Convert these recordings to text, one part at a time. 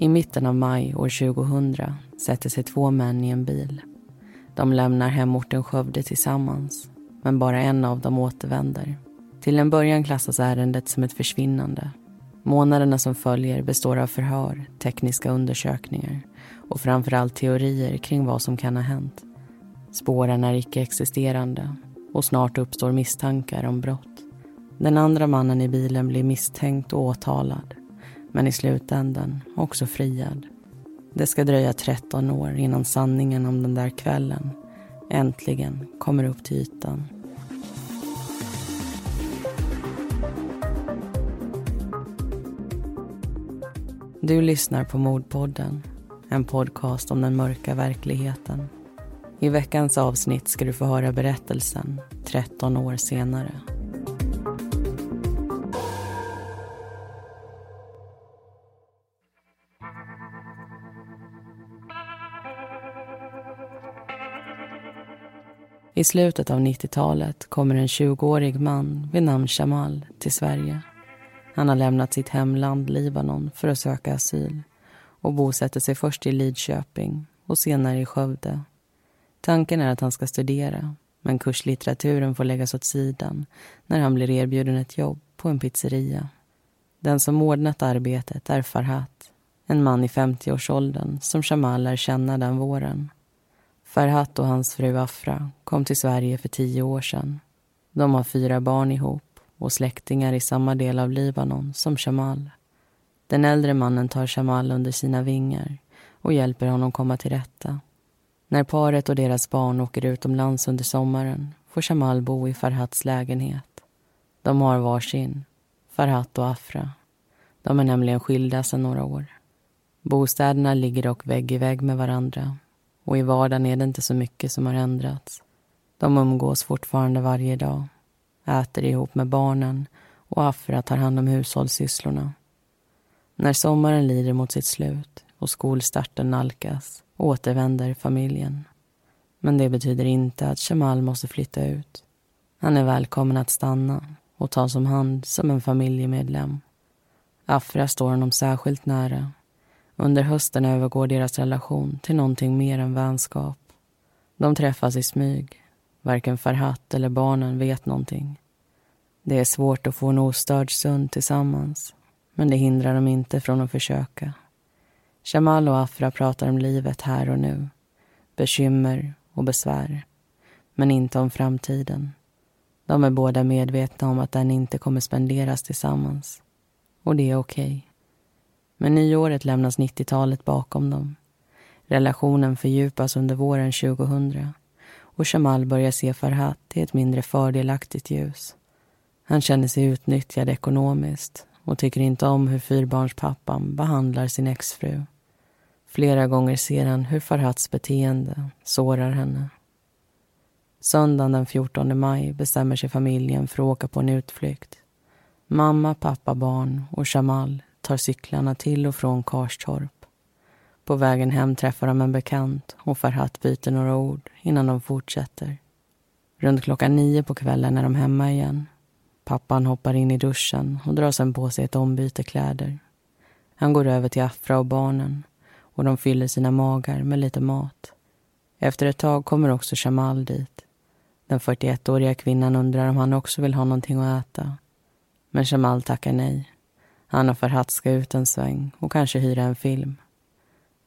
I mitten av maj år 2000 sätter sig två män i en bil. De lämnar hemorten Skövde tillsammans, men bara en av dem återvänder. Till en början klassas ärendet som ett försvinnande. Månaderna som följer består av förhör, tekniska undersökningar och framförallt teorier kring vad som kan ha hänt. Spåren är icke-existerande och snart uppstår misstankar om brott. Den andra mannen i bilen blir misstänkt och åtalad men i slutändan också friad. Det ska dröja 13 år innan sanningen om den där kvällen äntligen kommer upp till ytan. Du lyssnar på Mordpodden, en podcast om den mörka verkligheten. I veckans avsnitt ska du få höra berättelsen 13 år senare. I slutet av 90-talet kommer en 20-årig man vid namn Shamal till Sverige. Han har lämnat sitt hemland Libanon för att söka asyl och bosätter sig först i Lidköping och senare i Skövde. Tanken är att han ska studera men kurslitteraturen får läggas åt sidan när han blir erbjuden ett jobb på en pizzeria. Den som ordnat arbetet är Farhat, en man i 50-årsåldern som Shamal lär känna den våren. Farhat och hans fru Afra kom till Sverige för tio år sedan. De har fyra barn ihop och släktingar i samma del av Libanon som Shamal. Den äldre mannen tar Shamal under sina vingar och hjälper honom komma till rätta. När paret och deras barn åker utomlands under sommaren får Shamal bo i Farhats lägenhet. De har varsin, Farhat och Afra. De är nämligen skilda sedan några år. Bostäderna ligger dock vägg i vägg med varandra och i vardagen är det inte så mycket som har ändrats. De umgås fortfarande varje dag, äter ihop med barnen och Afra tar hand om hushållssysslorna. När sommaren lider mot sitt slut och skolstarten nalkas återvänder familjen. Men det betyder inte att Shamal måste flytta ut. Han är välkommen att stanna och tas om hand som en familjemedlem. Afra står honom särskilt nära under hösten övergår deras relation till någonting mer än vänskap. De träffas i smyg. Varken Farhat eller barnen vet någonting. Det är svårt att få en ostörd stund tillsammans men det hindrar dem inte från att försöka. Jamal och Afra pratar om livet här och nu. Bekymmer och besvär. Men inte om framtiden. De är båda medvetna om att den inte kommer spenderas tillsammans. Och det är okej. Okay. Men nyåret lämnas 90-talet bakom dem. Relationen fördjupas under våren 2000 och Jamal börjar se Farhat i ett mindre fördelaktigt ljus. Han känner sig utnyttjad ekonomiskt och tycker inte om hur fyrbarnspappan behandlar sin exfru. Flera gånger ser han hur Farhats beteende sårar henne. Söndagen den 14 maj bestämmer sig familjen för att åka på en utflykt. Mamma, pappa, barn och Jamal tar cyklarna till och från Karstorp. På vägen hem träffar de en bekant och Farhat byter några ord innan de fortsätter. Runt klockan nio på kvällen är de hemma igen. Pappan hoppar in i duschen och drar sen på sig ett ombyte kläder. Han går över till Afra och barnen och de fyller sina magar med lite mat. Efter ett tag kommer också Shamal dit. Den 41-åriga kvinnan undrar om han också vill ha någonting att äta. Men Shamal tackar nej. Han och Farhat ska ut en sväng och kanske hyra en film.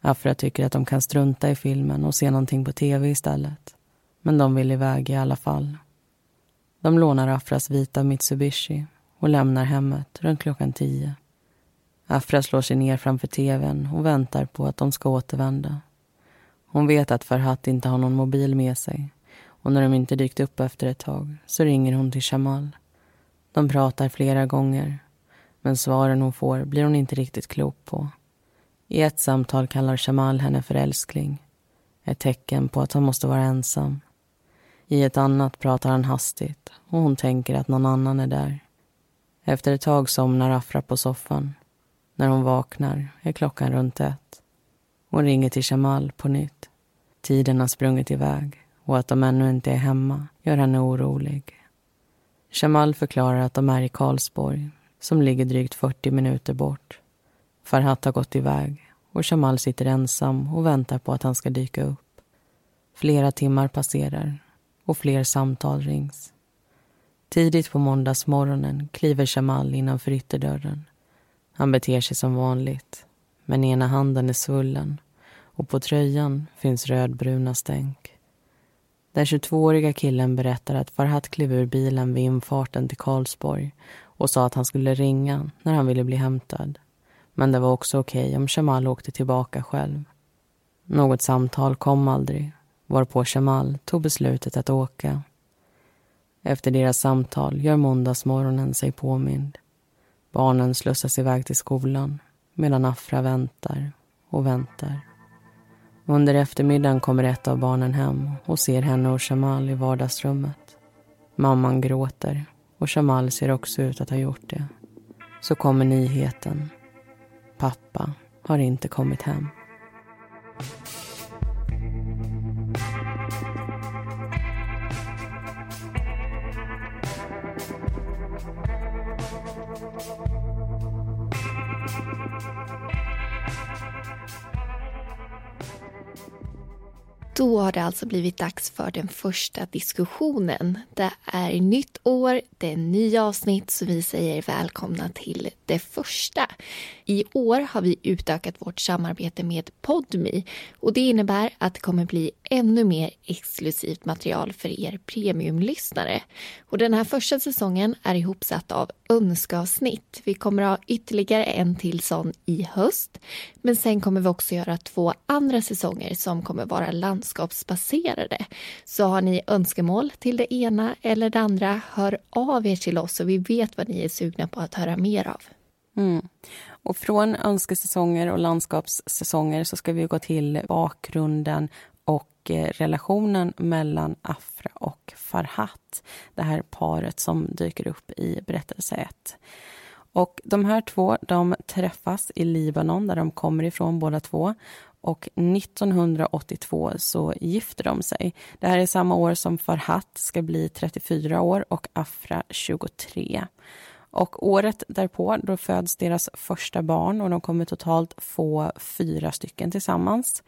Afra tycker att de kan strunta i filmen och se någonting på tv istället. Men de vill iväg i alla fall. De lånar Afras vita Mitsubishi och lämnar hemmet runt klockan tio. Afra slår sig ner framför tvn och väntar på att de ska återvända. Hon vet att Farhat inte har någon mobil med sig och när de inte dykt upp efter ett tag så ringer hon till Shamal. De pratar flera gånger men svaren hon får blir hon inte riktigt klok på. I ett samtal kallar Shamal henne för älskling. Ett tecken på att han måste vara ensam. I ett annat pratar han hastigt och hon tänker att någon annan är där. Efter ett tag somnar Afra på soffan. När hon vaknar är klockan runt ett. Hon ringer till Shamal på nytt. Tiden har sprungit iväg och att de ännu inte är hemma gör henne orolig. Shamal förklarar att de är i Karlsborg som ligger drygt 40 minuter bort. Farhat har gått iväg och Jamal sitter ensam och väntar på att han ska dyka upp. Flera timmar passerar och fler samtal rings. Tidigt på måndagsmorgonen kliver Jamal innanför ytterdörren. Han beter sig som vanligt, men ena handen är svullen och på tröjan finns rödbruna stänk. Den 22-åriga killen berättar att Farhat klev ur bilen vid infarten till Karlsborg och sa att han skulle ringa när han ville bli hämtad. Men det var också okej okay om Jamal åkte tillbaka själv. Något samtal kom aldrig varpå Jamal tog beslutet att åka. Efter deras samtal gör måndagsmorgonen sig påmind. Barnen slussas iväg till skolan medan Afra väntar och väntar. Under eftermiddagen kommer ett av barnen hem och ser henne och Shamal i vardagsrummet. Mamman gråter och Shamal ser också ut att ha gjort det. Så kommer nyheten. Pappa har inte kommit hem. Då har det alltså blivit dags för den första diskussionen. Det är nytt år, det är nya avsnitt så vi säger välkomna till det första. I år har vi utökat vårt samarbete med Podmi och det innebär att det kommer bli ännu mer exklusivt material för er premiumlyssnare. Och den här första säsongen är ihopsatt av önskeavsnitt. Vi kommer ha ytterligare en till sån i höst. Men sen kommer vi också göra två andra säsonger som kommer vara landskapsbaserade. Så har ni önskemål till det ena eller det andra, hör av er till oss så vi vet vad ni är sugna på att höra mer av. Mm. Och från önskesäsonger och landskapssäsonger så ska vi gå till bakgrunden och relationen mellan Afra och Farhat. Det här paret som dyker upp i berättelse 1. Och de här två de träffas i Libanon, där de kommer ifrån båda två. Och 1982 så gifter de sig. Det här är samma år som Farhat ska bli 34 år och Afra 23. Och året därpå då föds deras första barn och de kommer totalt få fyra stycken tillsammans.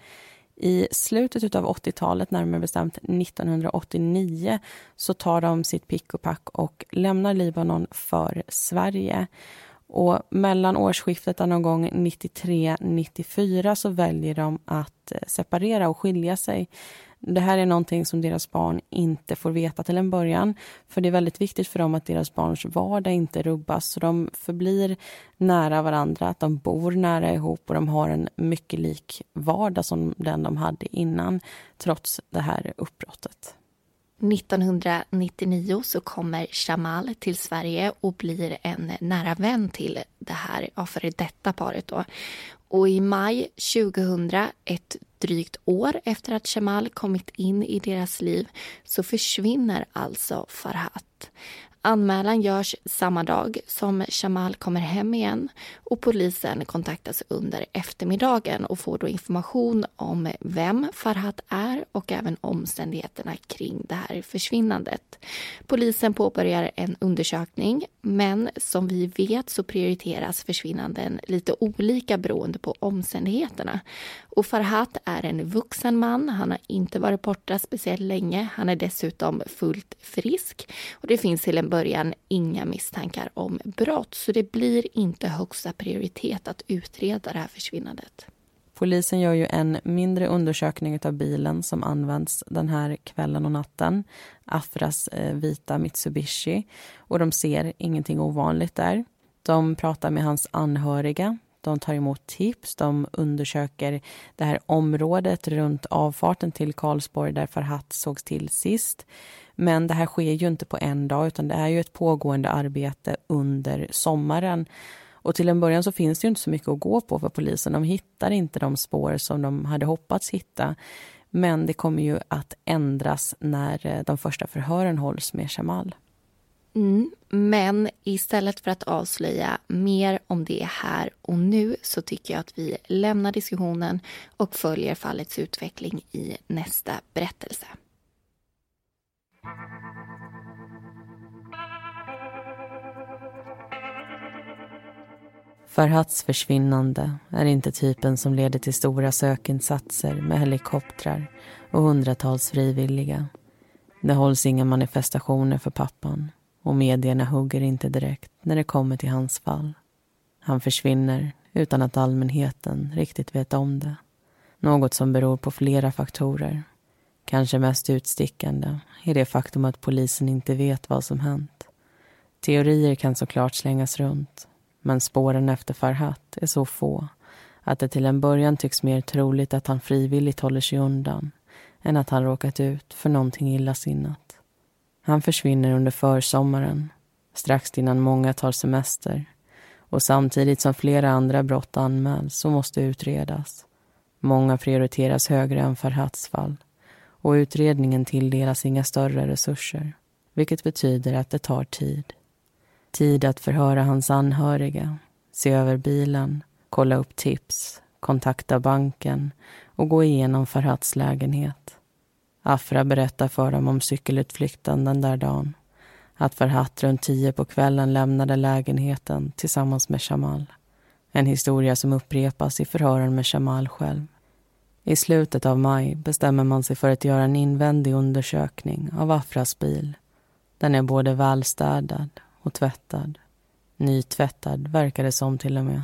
I slutet av 80-talet, närmare bestämt 1989 så tar de sitt pick och pack och lämnar Libanon för Sverige. Och mellan årsskiftet någon gång 93-94 så väljer de att eh, separera och skilja sig. Det här är någonting som deras barn inte får veta till en början. För det är väldigt viktigt för dem att deras barns vardag inte rubbas. Så de förblir nära varandra, att de bor nära ihop och de har en mycket lik vardag som den de hade innan, trots det här uppbrottet. 1999 så kommer Shamal till Sverige och blir en nära vän till det här ja, före detta paret. Då. Och i maj 2000, ett drygt år efter att Shamal kommit in i deras liv, så försvinner alltså Farhat. Anmälan görs samma dag som Shamal kommer hem igen och polisen kontaktas under eftermiddagen och får då information om vem Farhat är och även omständigheterna kring det här försvinnandet. Polisen påbörjar en undersökning men som vi vet så prioriteras försvinnanden lite olika beroende på omständigheterna. Och Farhat är en vuxen man, han har inte varit borta speciellt länge, han är dessutom fullt frisk och det finns till en början inga misstankar om brott så det blir inte högsta prioritet att utreda det här försvinnandet. Polisen gör ju en mindre undersökning av bilen som används den här kvällen och natten. Afras eh, vita Mitsubishi. Och de ser ingenting ovanligt där. De pratar med hans anhöriga. De tar emot tips. De undersöker det här området runt avfarten till Karlsborg där Farhat sågs till sist. Men det här sker ju inte på en dag utan det är ju ett pågående arbete under sommaren. Och till en början så finns det ju inte så mycket att gå på för polisen. De hittar inte de spår som de hade hoppats hitta. Men det kommer ju att ändras när eh, de första förhören hålls med Jamal. Mm, men istället för att avslöja mer om det här och nu så tycker jag att vi lämnar diskussionen och följer fallets utveckling i nästa berättelse. Farhats försvinnande är inte typen som leder till stora sökinsatser med helikoptrar och hundratals frivilliga. Det hålls inga manifestationer för pappan och medierna hugger inte direkt när det kommer till hans fall. Han försvinner utan att allmänheten riktigt vet om det. Något som beror på flera faktorer. Kanske mest utstickande är det faktum att polisen inte vet vad som hänt. Teorier kan såklart slängas runt men spåren efter Farhat är så få att det till en början tycks mer troligt att han frivilligt håller sig undan än att han råkat ut för någonting illasinnat. Han försvinner under försommaren, strax innan många tar semester och samtidigt som flera andra brott anmäls och måste utredas. Många prioriteras högre än Farhats fall och utredningen tilldelas inga större resurser vilket betyder att det tar tid. Tid att förhöra hans anhöriga, se över bilen, kolla upp tips, kontakta banken och gå igenom Farhats lägenhet. Afra berättar för dem om cykelutflykten den där dagen. Att Farhat runt tio på kvällen lämnade lägenheten tillsammans med Shamal. En historia som upprepas i förhören med Shamal själv. I slutet av maj bestämmer man sig för att göra en invändig undersökning av Afras bil. Den är både välstädad och tvättad. Nytvättad verkar det som till och med.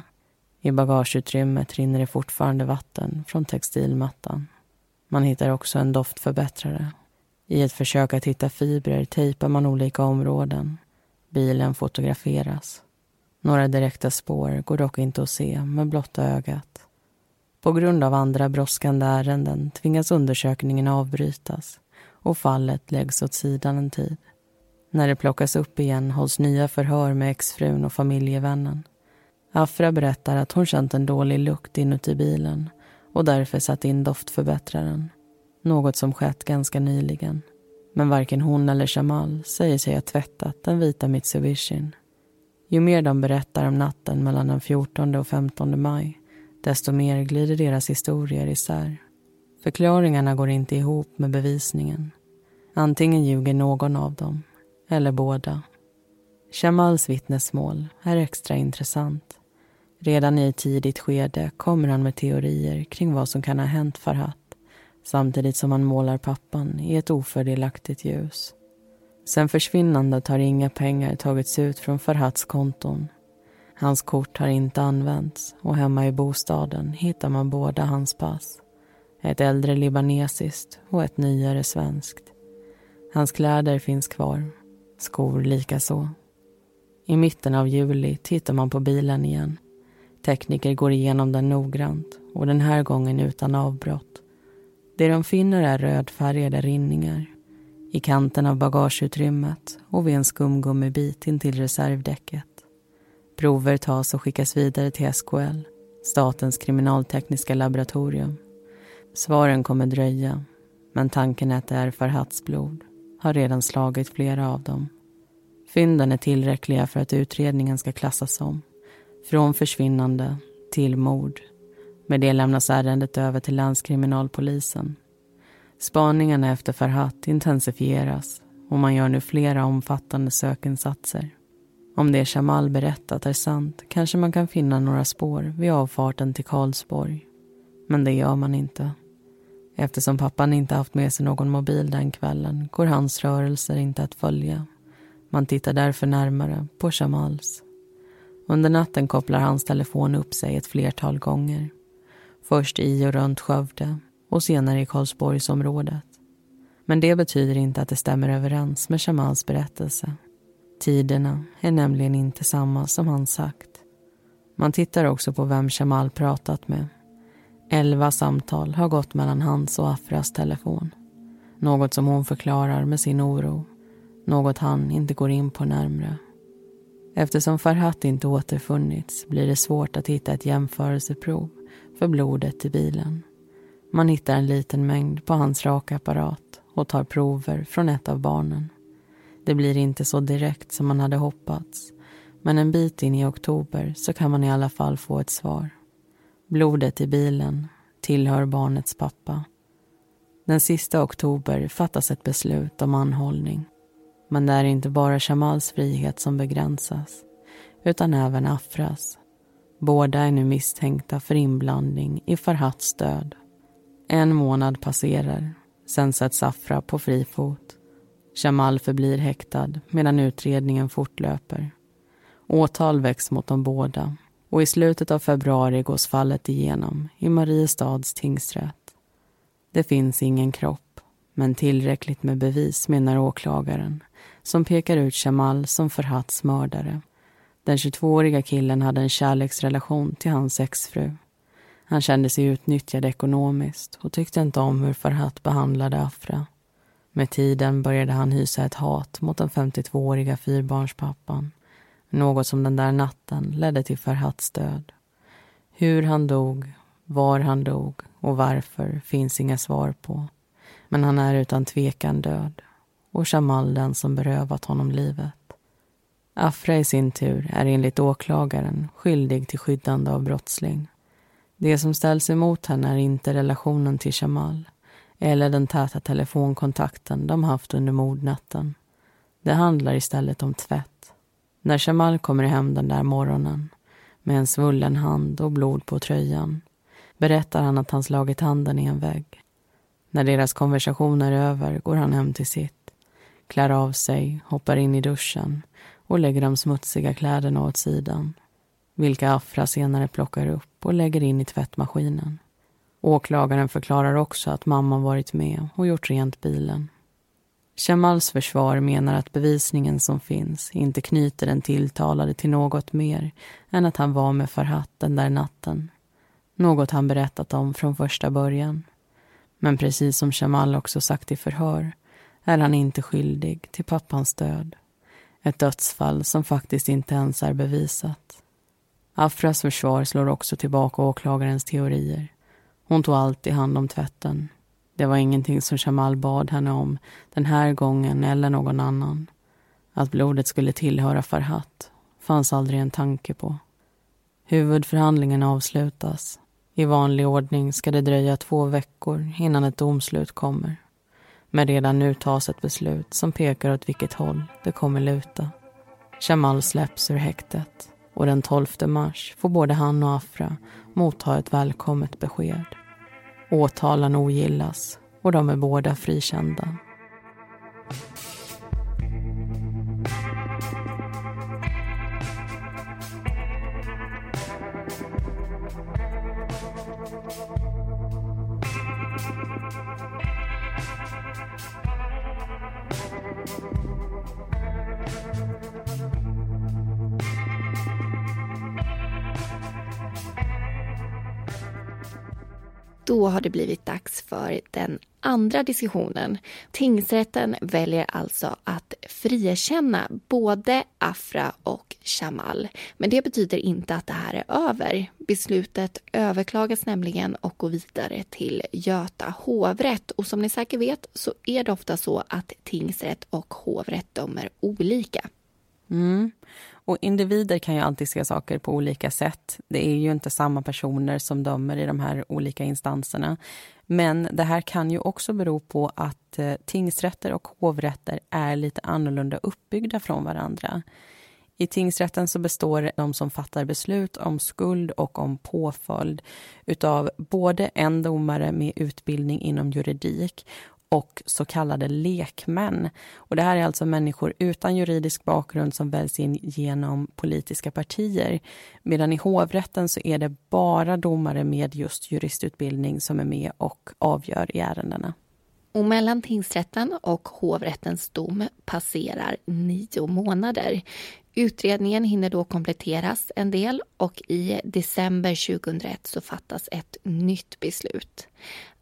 I bagageutrymmet rinner det fortfarande vatten från textilmattan. Man hittar också en doftförbättrare. I ett försök att hitta fibrer tejpar man olika områden. Bilen fotograferas. Några direkta spår går dock inte att se med blotta ögat. På grund av andra brådskande ärenden tvingas undersökningen avbrytas och fallet läggs åt sidan en tid. När det plockas upp igen hålls nya förhör med exfrun och familjevännen. Afra berättar att hon känt en dålig lukt inuti bilen och därför satt in doftförbättraren. Något som skett ganska nyligen. Men varken hon eller Jamal säger sig ha tvättat den vita Mitsubishin. Ju mer de berättar om natten mellan den 14 och 15 maj desto mer glider deras historier isär. Förklaringarna går inte ihop med bevisningen. Antingen ljuger någon av dem eller båda. Shamals vittnesmål är extra intressant. Redan i ett tidigt skede kommer han med teorier kring vad som kan ha hänt Farhat samtidigt som han målar pappan i ett ofördelaktigt ljus. Sen försvinnandet har inga pengar tagits ut från Farhats konton. Hans kort har inte använts och hemma i bostaden hittar man båda hans pass. Ett äldre libanesiskt och ett nyare svenskt. Hans kläder finns kvar skor likaså. I mitten av juli tittar man på bilen igen. Tekniker går igenom den noggrant och den här gången utan avbrott. Det de finner är rödfärgade rinningar i kanten av bagageutrymmet och vid en skumgummibit intill reservdäcket. Prover tas och skickas vidare till SKL, Statens kriminaltekniska laboratorium. Svaren kommer dröja, men tanken att det är Farhats blod har redan slagit flera av dem. Fynden är tillräckliga för att utredningen ska klassas som från försvinnande till mord. Med det lämnas ärendet över till länskriminalpolisen. Spaningarna efter Farhat intensifieras och man gör nu flera omfattande sökinsatser. Om det Shamal berättat är sant kanske man kan finna några spår vid avfarten till Karlsborg. Men det gör man inte. Eftersom pappan inte haft med sig någon mobil den kvällen går hans rörelser inte att följa. Man tittar därför närmare på Shamals. Under natten kopplar hans telefon upp sig ett flertal gånger. Först i och runt Skövde och senare i Karlsborgsområdet. Men det betyder inte att det stämmer överens med Shamals berättelse. Tiderna är nämligen inte samma som han sagt. Man tittar också på vem Shamal pratat med Elva samtal har gått mellan hans och Afras telefon. Något som hon förklarar med sin oro. Något han inte går in på närmre. Eftersom Farhat inte återfunnits blir det svårt att hitta ett jämförelseprov för blodet i bilen. Man hittar en liten mängd på hans rakapparat och tar prover från ett av barnen. Det blir inte så direkt som man hade hoppats men en bit in i oktober så kan man i alla fall få ett svar. Blodet i bilen tillhör barnets pappa. Den sista oktober fattas ett beslut om anhållning. Men det är inte bara Shamals frihet som begränsas utan även Afras. Båda är nu misstänkta för inblandning i Farhats död. En månad passerar, sen sätts Afra på fri fot. Jamal förblir häktad medan utredningen fortlöper. Åtal väcks mot de båda och i slutet av februari gås fallet igenom i Mariestads tingsrätt. Det finns ingen kropp, men tillräckligt med bevis menar åklagaren som pekar ut Jamal som Farhats mördare. Den 22-åriga killen hade en kärleksrelation till hans exfru. Han kände sig utnyttjad ekonomiskt och tyckte inte om hur Farhat behandlade Afra. Med tiden började han hysa ett hat mot den 52-åriga fyrbarnspappan. Något som den där natten ledde till Farhats död. Hur han dog, var han dog och varför finns inga svar på. Men han är utan tvekan död och Jamal den som berövat honom livet. Afra i sin tur är enligt åklagaren skyldig till skyddande av brottsling. Det som ställs emot henne är inte relationen till Jamal eller den täta telefonkontakten de haft under mordnatten. Det handlar istället om tvätt. När Jamal kommer hem den där morgonen med en svullen hand och blod på tröjan berättar han att han slagit handen i en vägg. När deras konversation är över går han hem till sitt, klär av sig, hoppar in i duschen och lägger de smutsiga kläderna åt sidan vilka Afra senare plockar upp och lägger in i tvättmaskinen. Åklagaren förklarar också att mamman varit med och gjort rent bilen. Jamals försvar menar att bevisningen som finns inte knyter den tilltalade till något mer än att han var med Farhat den där natten. Något han berättat om från första början. Men precis som Jamal också sagt i förhör är han inte skyldig till pappans död. Ett dödsfall som faktiskt inte ens är bevisat. Afras försvar slår också tillbaka åklagarens teorier. Hon tog alltid hand om tvätten. Det var ingenting som Jamal bad henne om den här gången eller någon annan. Att blodet skulle tillhöra Farhat fanns aldrig en tanke på. Huvudförhandlingen avslutas. I vanlig ordning ska det dröja två veckor innan ett domslut kommer. Men redan nu tas ett beslut som pekar åt vilket håll det kommer luta. Jamal släpps ur häktet och den 12 mars får både han och Afra motta ett välkommet besked. Åtalen ogillas och de är båda frikända. Har det blivit dags för den andra diskussionen. Tingsrätten väljer alltså att frikänna både Afra och Shamal. Men det betyder inte att det här är över. Beslutet överklagas nämligen och går vidare till Göta hovrätt. Och som ni säkert vet så är det ofta så att tingsrätt och hovrätt dömer olika. Mm. Och individer kan ju alltid se saker på olika sätt. Det är ju inte samma personer som dömer i de här olika instanserna. Men det här kan ju också bero på att eh, tingsrätter och hovrätter är lite annorlunda uppbyggda från varandra. I tingsrätten så består de som fattar beslut om skuld och om påföljd utav både en domare med utbildning inom juridik och så kallade lekmän. Och det här är alltså människor utan juridisk bakgrund som väljs in genom politiska partier. Medan i hovrätten så är det bara domare med just juristutbildning som är med och avgör i ärendena. Och mellan tingsrätten och hovrättens dom passerar nio månader. Utredningen hinner då kompletteras en del och i december 2001 så fattas ett nytt beslut.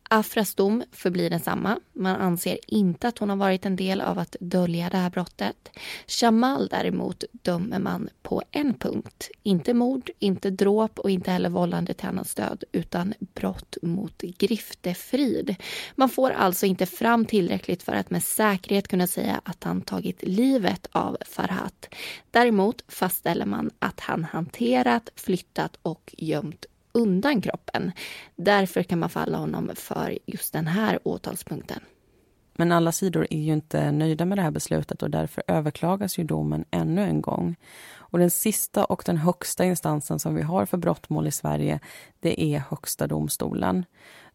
Afras dom förblir densamma. Man anser inte att hon har varit en del av att dölja det här brottet. Shamal däremot dömer man på en punkt. Inte mord, inte dråp och inte heller vållande till annans död utan brott mot griftefrid. Man får alltså inte fram tillräckligt för att med säkerhet kunna säga att han tagit livet av Farhat. Däremot fastställer man att han hanterat, flyttat och gömt undan kroppen. Därför kan man falla honom för just den här åtalspunkten. Men alla sidor är ju inte nöjda med det här beslutet och därför överklagas ju domen ännu en gång. Och den sista och den högsta instansen som vi har för brottmål i Sverige, det är Högsta domstolen.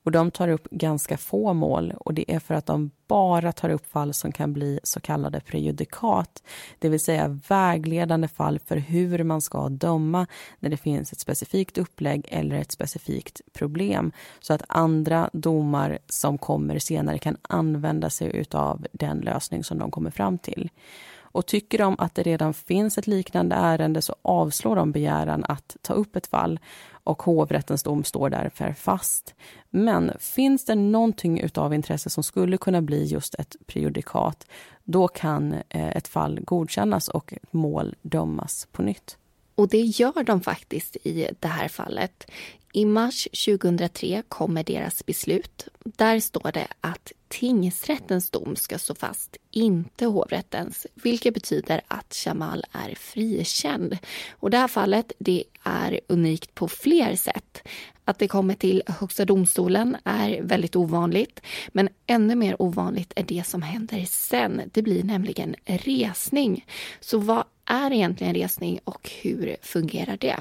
Och de tar upp ganska få mål och det är för att de bara tar upp fall som kan bli så kallade prejudikat. Det vill säga vägledande fall för hur man ska döma när det finns ett specifikt upplägg eller ett specifikt problem. Så att andra domar som kommer senare kan använda sig av den lösning som de kommer fram till. Och tycker de att det redan finns ett liknande ärende så avslår de begäran att ta upp ett fall och hovrättens dom står därför fast. Men finns det någonting av intresse som skulle kunna bli just ett prejudikat, då kan eh, ett fall godkännas och ett mål dömas på nytt. Och det gör de faktiskt i det här fallet. I mars 2003 kommer deras beslut. Där står det att tingsrättens dom ska stå fast, inte hovrättens. Vilket betyder att Jamal är frikänd. Och det här fallet det är unikt på fler sätt. Att det kommer till Högsta domstolen är väldigt ovanligt. Men ännu mer ovanligt är det som händer sen. Det blir nämligen resning. Så vad är egentligen resning och hur fungerar det?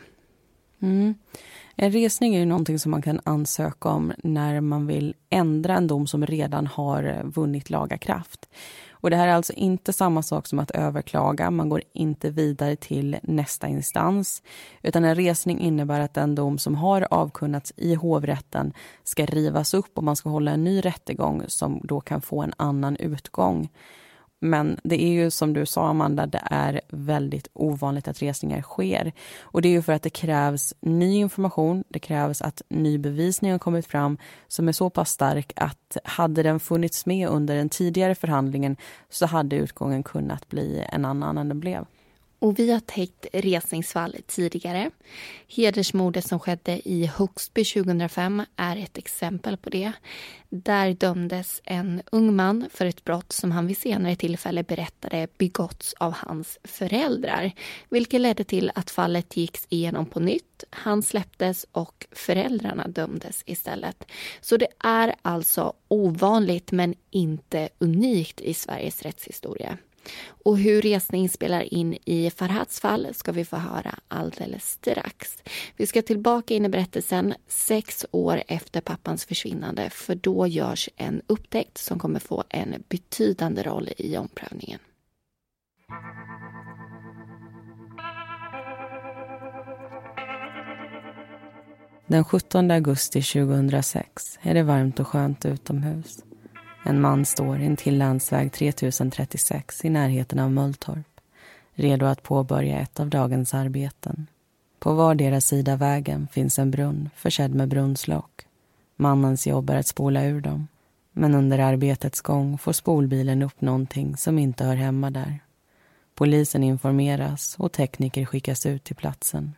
Mm. En resning är ju någonting som man kan ansöka om när man vill ändra en dom som redan har vunnit laga kraft. Och det här är alltså inte samma sak som att överklaga. Man går inte vidare till nästa instans. Utan en resning innebär att den dom som har avkunnats i hovrätten ska rivas upp och man ska hålla en ny rättegång som då kan få en annan utgång. Men det är ju som du sa, Amanda, det är väldigt ovanligt att resningar sker. Och det är ju för att det krävs ny information, det krävs att ny bevisning har kommit fram som är så pass stark att hade den funnits med under den tidigare förhandlingen så hade utgången kunnat bli en annan än den blev. Och vi har täckt resningsfall tidigare. Hedersmordet som skedde i Högsby 2005 är ett exempel på det. Där dömdes en ung man för ett brott som han vid senare tillfälle berättade begåtts av hans föräldrar. Vilket ledde till att fallet gicks igenom på nytt. Han släpptes och föräldrarna dömdes istället. Så det är alltså ovanligt men inte unikt i Sveriges rättshistoria. Och hur resning spelar in i Farhads fall ska vi få höra alldeles strax. Vi ska tillbaka in i berättelsen sex år efter pappans försvinnande för då görs en upptäckt som kommer få en betydande roll i omprövningen. Den 17 augusti 2006 är det varmt och skönt utomhus. En man står intill landsväg 3036 i närheten av Mölltorp redo att påbörja ett av dagens arbeten. På vardera sida vägen finns en brunn försedd med brunnslock. Mannens jobb är att spola ur dem. Men under arbetets gång får spolbilen upp någonting som inte hör hemma där. Polisen informeras och tekniker skickas ut till platsen.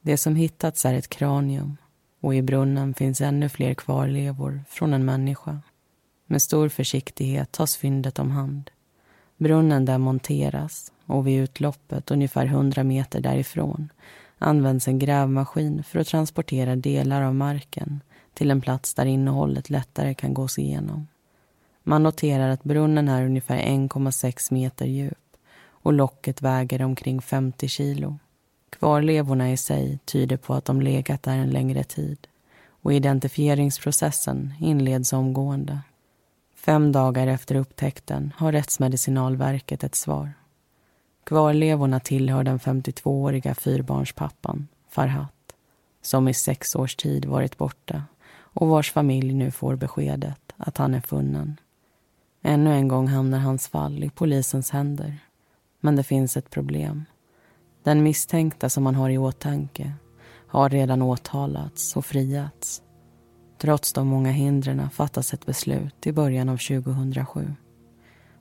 Det som hittats är ett kranium och i brunnen finns ännu fler kvarlevor från en människa. Med stor försiktighet tas fyndet om hand. Brunnen demonteras och vid utloppet, ungefär 100 meter därifrån används en grävmaskin för att transportera delar av marken till en plats där innehållet lättare kan gås igenom. Man noterar att brunnen är ungefär 1,6 meter djup och locket väger omkring 50 kilo. Kvarlevorna i sig tyder på att de legat där en längre tid och identifieringsprocessen inleds omgående. Fem dagar efter upptäckten har Rättsmedicinalverket ett svar. Kvarlevorna tillhör den 52-åriga fyrbarnspappan, Farhat som i sex års tid varit borta och vars familj nu får beskedet att han är funnen. Ännu en gång hamnar hans fall i polisens händer. Men det finns ett problem. Den misstänkta som man har i åtanke har redan åtalats och friats. Trots de många hindren fattas ett beslut i början av 2007.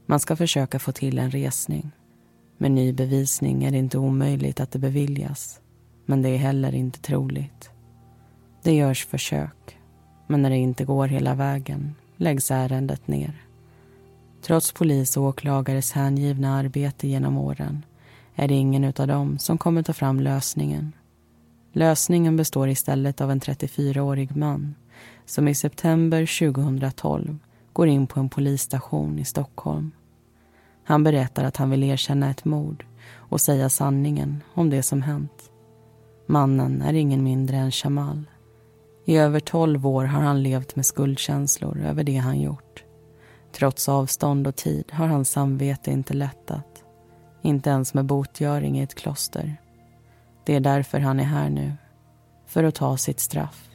Man ska försöka få till en resning. Med ny bevisning är det inte omöjligt att det beviljas. Men det är heller inte troligt. Det görs försök. Men när det inte går hela vägen läggs ärendet ner. Trots polis och åklagares hängivna arbete genom åren är det ingen av dem som kommer ta fram lösningen. Lösningen består istället av en 34-årig man som i september 2012 går in på en polisstation i Stockholm. Han berättar att han vill erkänna ett mord och säga sanningen om det som hänt. Mannen är ingen mindre än Shamal. I över tolv år har han levt med skuldkänslor över det han gjort. Trots avstånd och tid har hans samvete inte lättat. Inte ens med botgöring i ett kloster. Det är därför han är här nu. För att ta sitt straff.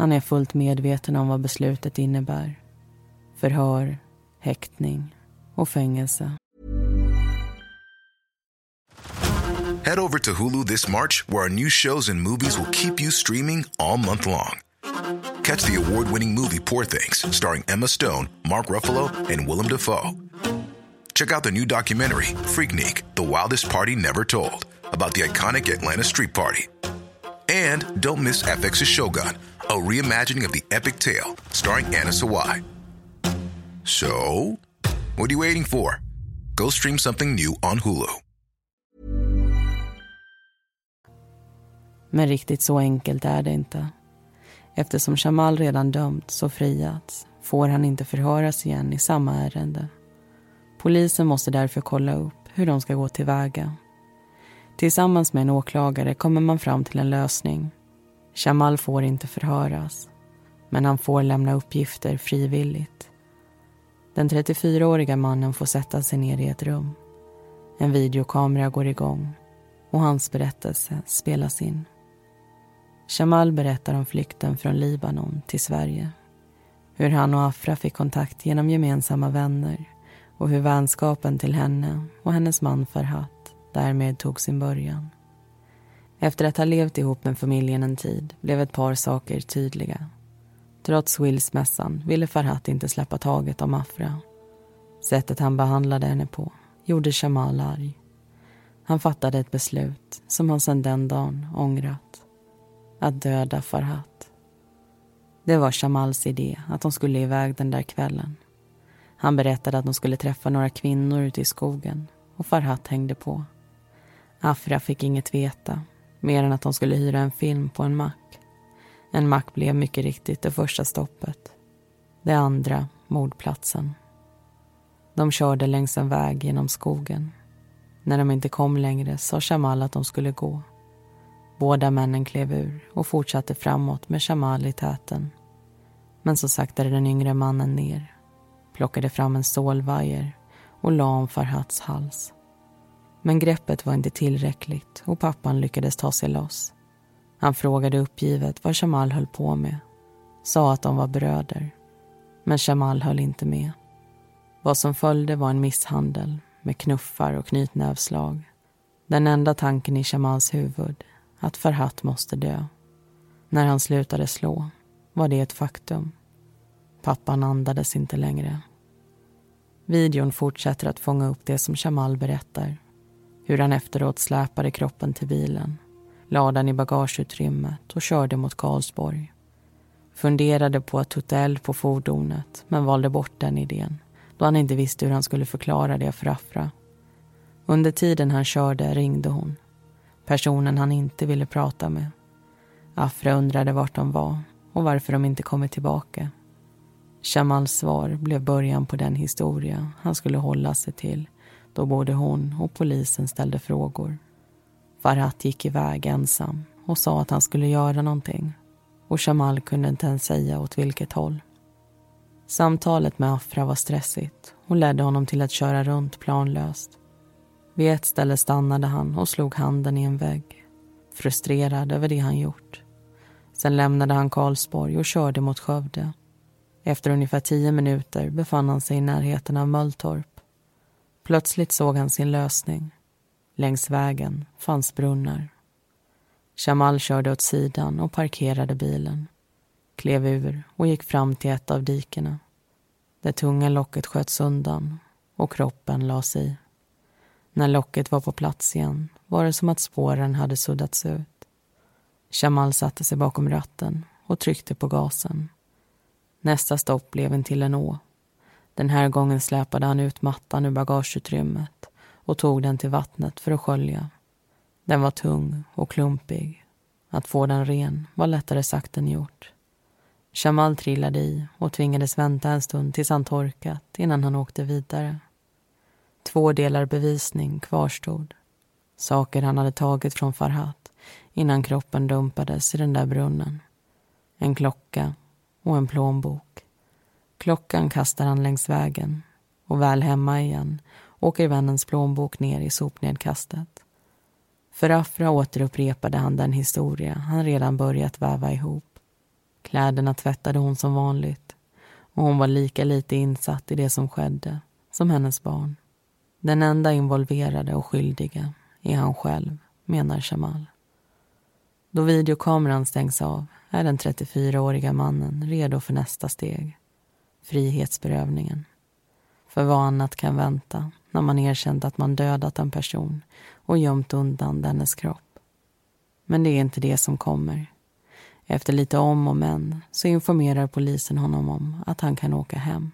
Han är fullt medveten om vad beslutet innebär. Förhör, häktning och fängelse. Head over to Hulu this March where our new shows and movies will keep you streaming all month long. Catch the award-winning movie Poor things starring Emma Stone, Mark Ruffalo and Willem Dafoe. Check out the new documentary Freaknik, The Wildest Party Never Told about the iconic Atlanta Street Party. And don't miss FX's Shogun, a reimagining of the epic tale starring Anna Sawai. So, what are you waiting for? Go stream something new on Hulu. Men riktigt så enkelt är det inte. Eftersom Shamal redan dömts och friats får han inte förhöras igen i samma ärende. Polisen måste därför kolla upp hur de ska gå tillväga. Tillsammans med en åklagare kommer man fram till en lösning. Shamal får inte förhöras, men han får lämna uppgifter frivilligt. Den 34-åriga mannen får sätta sig ner i ett rum. En videokamera går igång och hans berättelse spelas in. Shamal berättar om flykten från Libanon till Sverige. Hur han och Afra fick kontakt genom gemensamma vänner och hur vänskapen till henne och hennes man Farhat därmed tog sin början. Efter att ha levt ihop med familjen en tid blev ett par saker tydliga. Trots skilsmässan ville Farhat inte släppa taget om Afra. Sättet han behandlade henne på gjorde Shamal arg. Han fattade ett beslut som han sedan den dagen ångrat. Att döda Farhat. Det var Shamals idé att de skulle iväg den där kvällen. Han berättade att de skulle träffa några kvinnor ute i skogen och Farhat hängde på. Afra fick inget veta, mer än att de skulle hyra en film på en mack. En mack blev mycket riktigt det första stoppet. Det andra, mordplatsen. De körde längs en väg genom skogen. När de inte kom längre sa Shamal att de skulle gå. Båda männen klev ur och fortsatte framåt med Shamal i täten. Men så saktade den yngre mannen ner, plockade fram en stålvajer och la om Farhats hals. Men greppet var inte tillräckligt och pappan lyckades ta sig loss. Han frågade uppgivet vad Shamal höll på med. Sa att de var bröder. Men Shamal höll inte med. Vad som följde var en misshandel med knuffar och knytnävslag. Den enda tanken i Shamals huvud, att Farhat måste dö. När han slutade slå var det ett faktum. Pappan andades inte längre. Videon fortsätter att fånga upp det som Shamal berättar. Hur han efteråt släpade kroppen till bilen, lade den i bagageutrymmet och körde mot Karlsborg. Funderade på att tutta eld på fordonet, men valde bort den idén då han inte visste hur han skulle förklara det för Afra. Under tiden han körde ringde hon. Personen han inte ville prata med. Afra undrade vart de var och varför de inte kommit tillbaka. Shamals svar blev början på den historia han skulle hålla sig till då både hon och polisen ställde frågor. Farhat gick iväg ensam och sa att han skulle göra någonting och Shamal kunde inte ens säga åt vilket håll. Samtalet med Afra var stressigt och ledde honom till att köra runt planlöst. Vid ett ställe stannade han och slog handen i en vägg. Frustrerad över det han gjort. Sen lämnade han Karlsborg och körde mot Skövde. Efter ungefär tio minuter befann han sig i närheten av Mölltorp. Plötsligt såg han sin lösning. Längs vägen fanns brunnar. Jamal körde åt sidan och parkerade bilen klev ur och gick fram till ett av dikena. Det tunga locket sköts undan och kroppen lades i. När locket var på plats igen var det som att spåren hade suddats ut. Jamal satte sig bakom ratten och tryckte på gasen. Nästa stopp blev intill en å. Den här gången släpade han ut mattan ur bagageutrymmet och tog den till vattnet för att skölja. Den var tung och klumpig. Att få den ren var lättare sagt än gjort. Jamal trillade i och tvingades vänta en stund tills han torkat innan han åkte vidare. Två delar bevisning kvarstod. Saker han hade tagit från Farhat innan kroppen dumpades i den där brunnen. En klocka och en plånbok. Klockan kastar han längs vägen och väl hemma igen åker vännens plånbok ner i sopnedkastet. För Afra återupprepade han den historia han redan börjat väva ihop. Kläderna tvättade hon som vanligt och hon var lika lite insatt i det som skedde som hennes barn. Den enda involverade och skyldiga är han själv, menar Shamal. Då videokameran stängs av är den 34-åriga mannen redo för nästa steg. Frihetsberövningen. För vad annat kan vänta när man erkänt att man dödat en person och gömt undan dennes kropp. Men det är inte det som kommer. Efter lite om och men så informerar polisen honom om att han kan åka hem.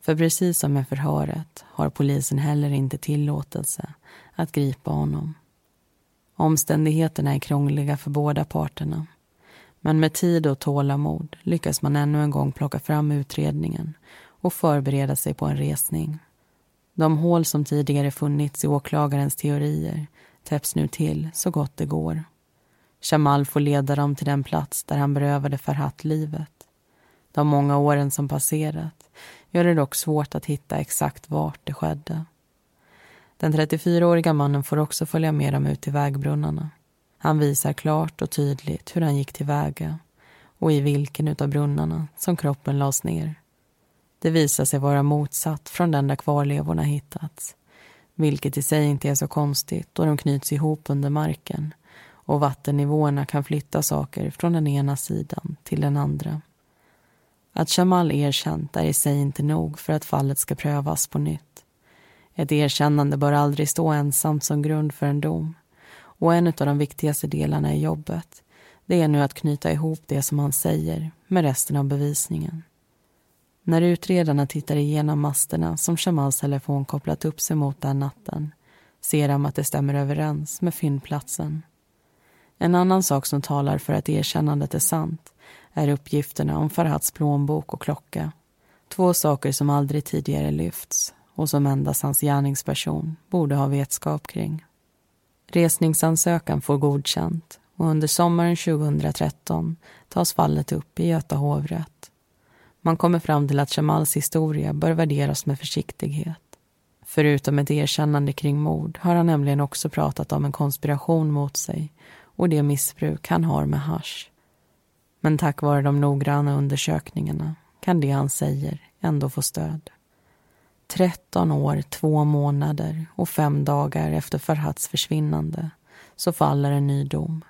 För precis som med förhöret har polisen heller inte tillåtelse att gripa honom. Omständigheterna är krångliga för båda parterna. Men med tid och tålamod lyckas man ännu en gång plocka fram utredningen och förbereda sig på en resning. De hål som tidigare funnits i åklagarens teorier täpps nu till så gott det går. Jamal får leda dem till den plats där han berövade Farhat livet. De många åren som passerat gör det dock svårt att hitta exakt vart det skedde. Den 34-åriga mannen får också följa med dem ut till vägbrunnarna. Han visar klart och tydligt hur han gick tillväga och i vilken av brunnarna som kroppen lades ner. Det visar sig vara motsatt från den där kvarlevorna hittats. Vilket i sig inte är så konstigt då de knyts ihop under marken och vattennivåerna kan flytta saker från den ena sidan till den andra. Att Jamal erkänt är i sig inte nog för att fallet ska prövas på nytt. Ett erkännande bör aldrig stå ensamt som grund för en dom. Och en av de viktigaste delarna i jobbet det är nu att knyta ihop det som han säger med resten av bevisningen. När utredarna tittar igenom masterna som Shamals telefon kopplat upp sig mot den natten ser de att det stämmer överens med fyndplatsen. En annan sak som talar för att erkännandet är sant är uppgifterna om Farhads plånbok och klocka. Två saker som aldrig tidigare lyfts och som endast hans gärningsperson borde ha vetskap kring. Resningsansökan får godkänt och under sommaren 2013 tas fallet upp i Göta hovrätt. Man kommer fram till att Jamals historia bör värderas med försiktighet. Förutom ett erkännande kring mord har han nämligen också pratat om en konspiration mot sig och det missbruk han har med hash. Men tack vare de noggranna undersökningarna kan det han säger ändå få stöd. 13 år, två månader och fem dagar efter Farhads försvinnande så faller en ny dom.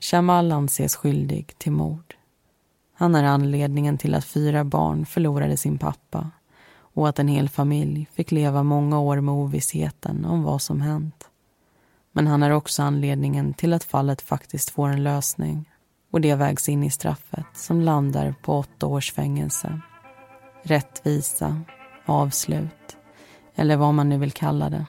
Shamal anses skyldig till mord. Han är anledningen till att fyra barn förlorade sin pappa och att en hel familj fick leva många år med ovissheten om vad som hänt. Men han är också anledningen till att fallet faktiskt får en lösning och det vägs in i straffet som landar på åtta års fängelse. Rättvisa, avslut eller vad man nu vill kalla det.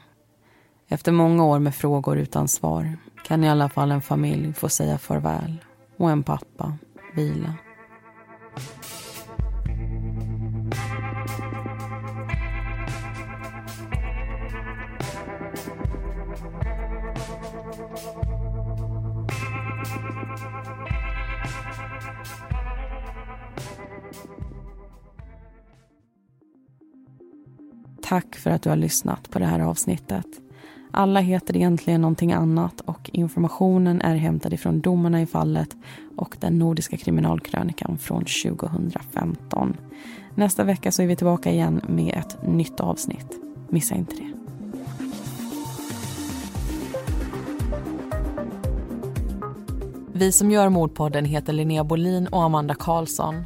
Efter många år med frågor utan svar kan i alla fall en familj få säga farväl och en pappa vila. Tack för att du har lyssnat på det här avsnittet. Alla heter egentligen någonting annat och informationen är hämtad ifrån domarna i fallet och den nordiska kriminalkrönikan från 2015. Nästa vecka så är vi tillbaka igen med ett nytt avsnitt. Missa inte det. Vi som gör Mordpodden heter Linnea Bolin och Amanda Karlsson.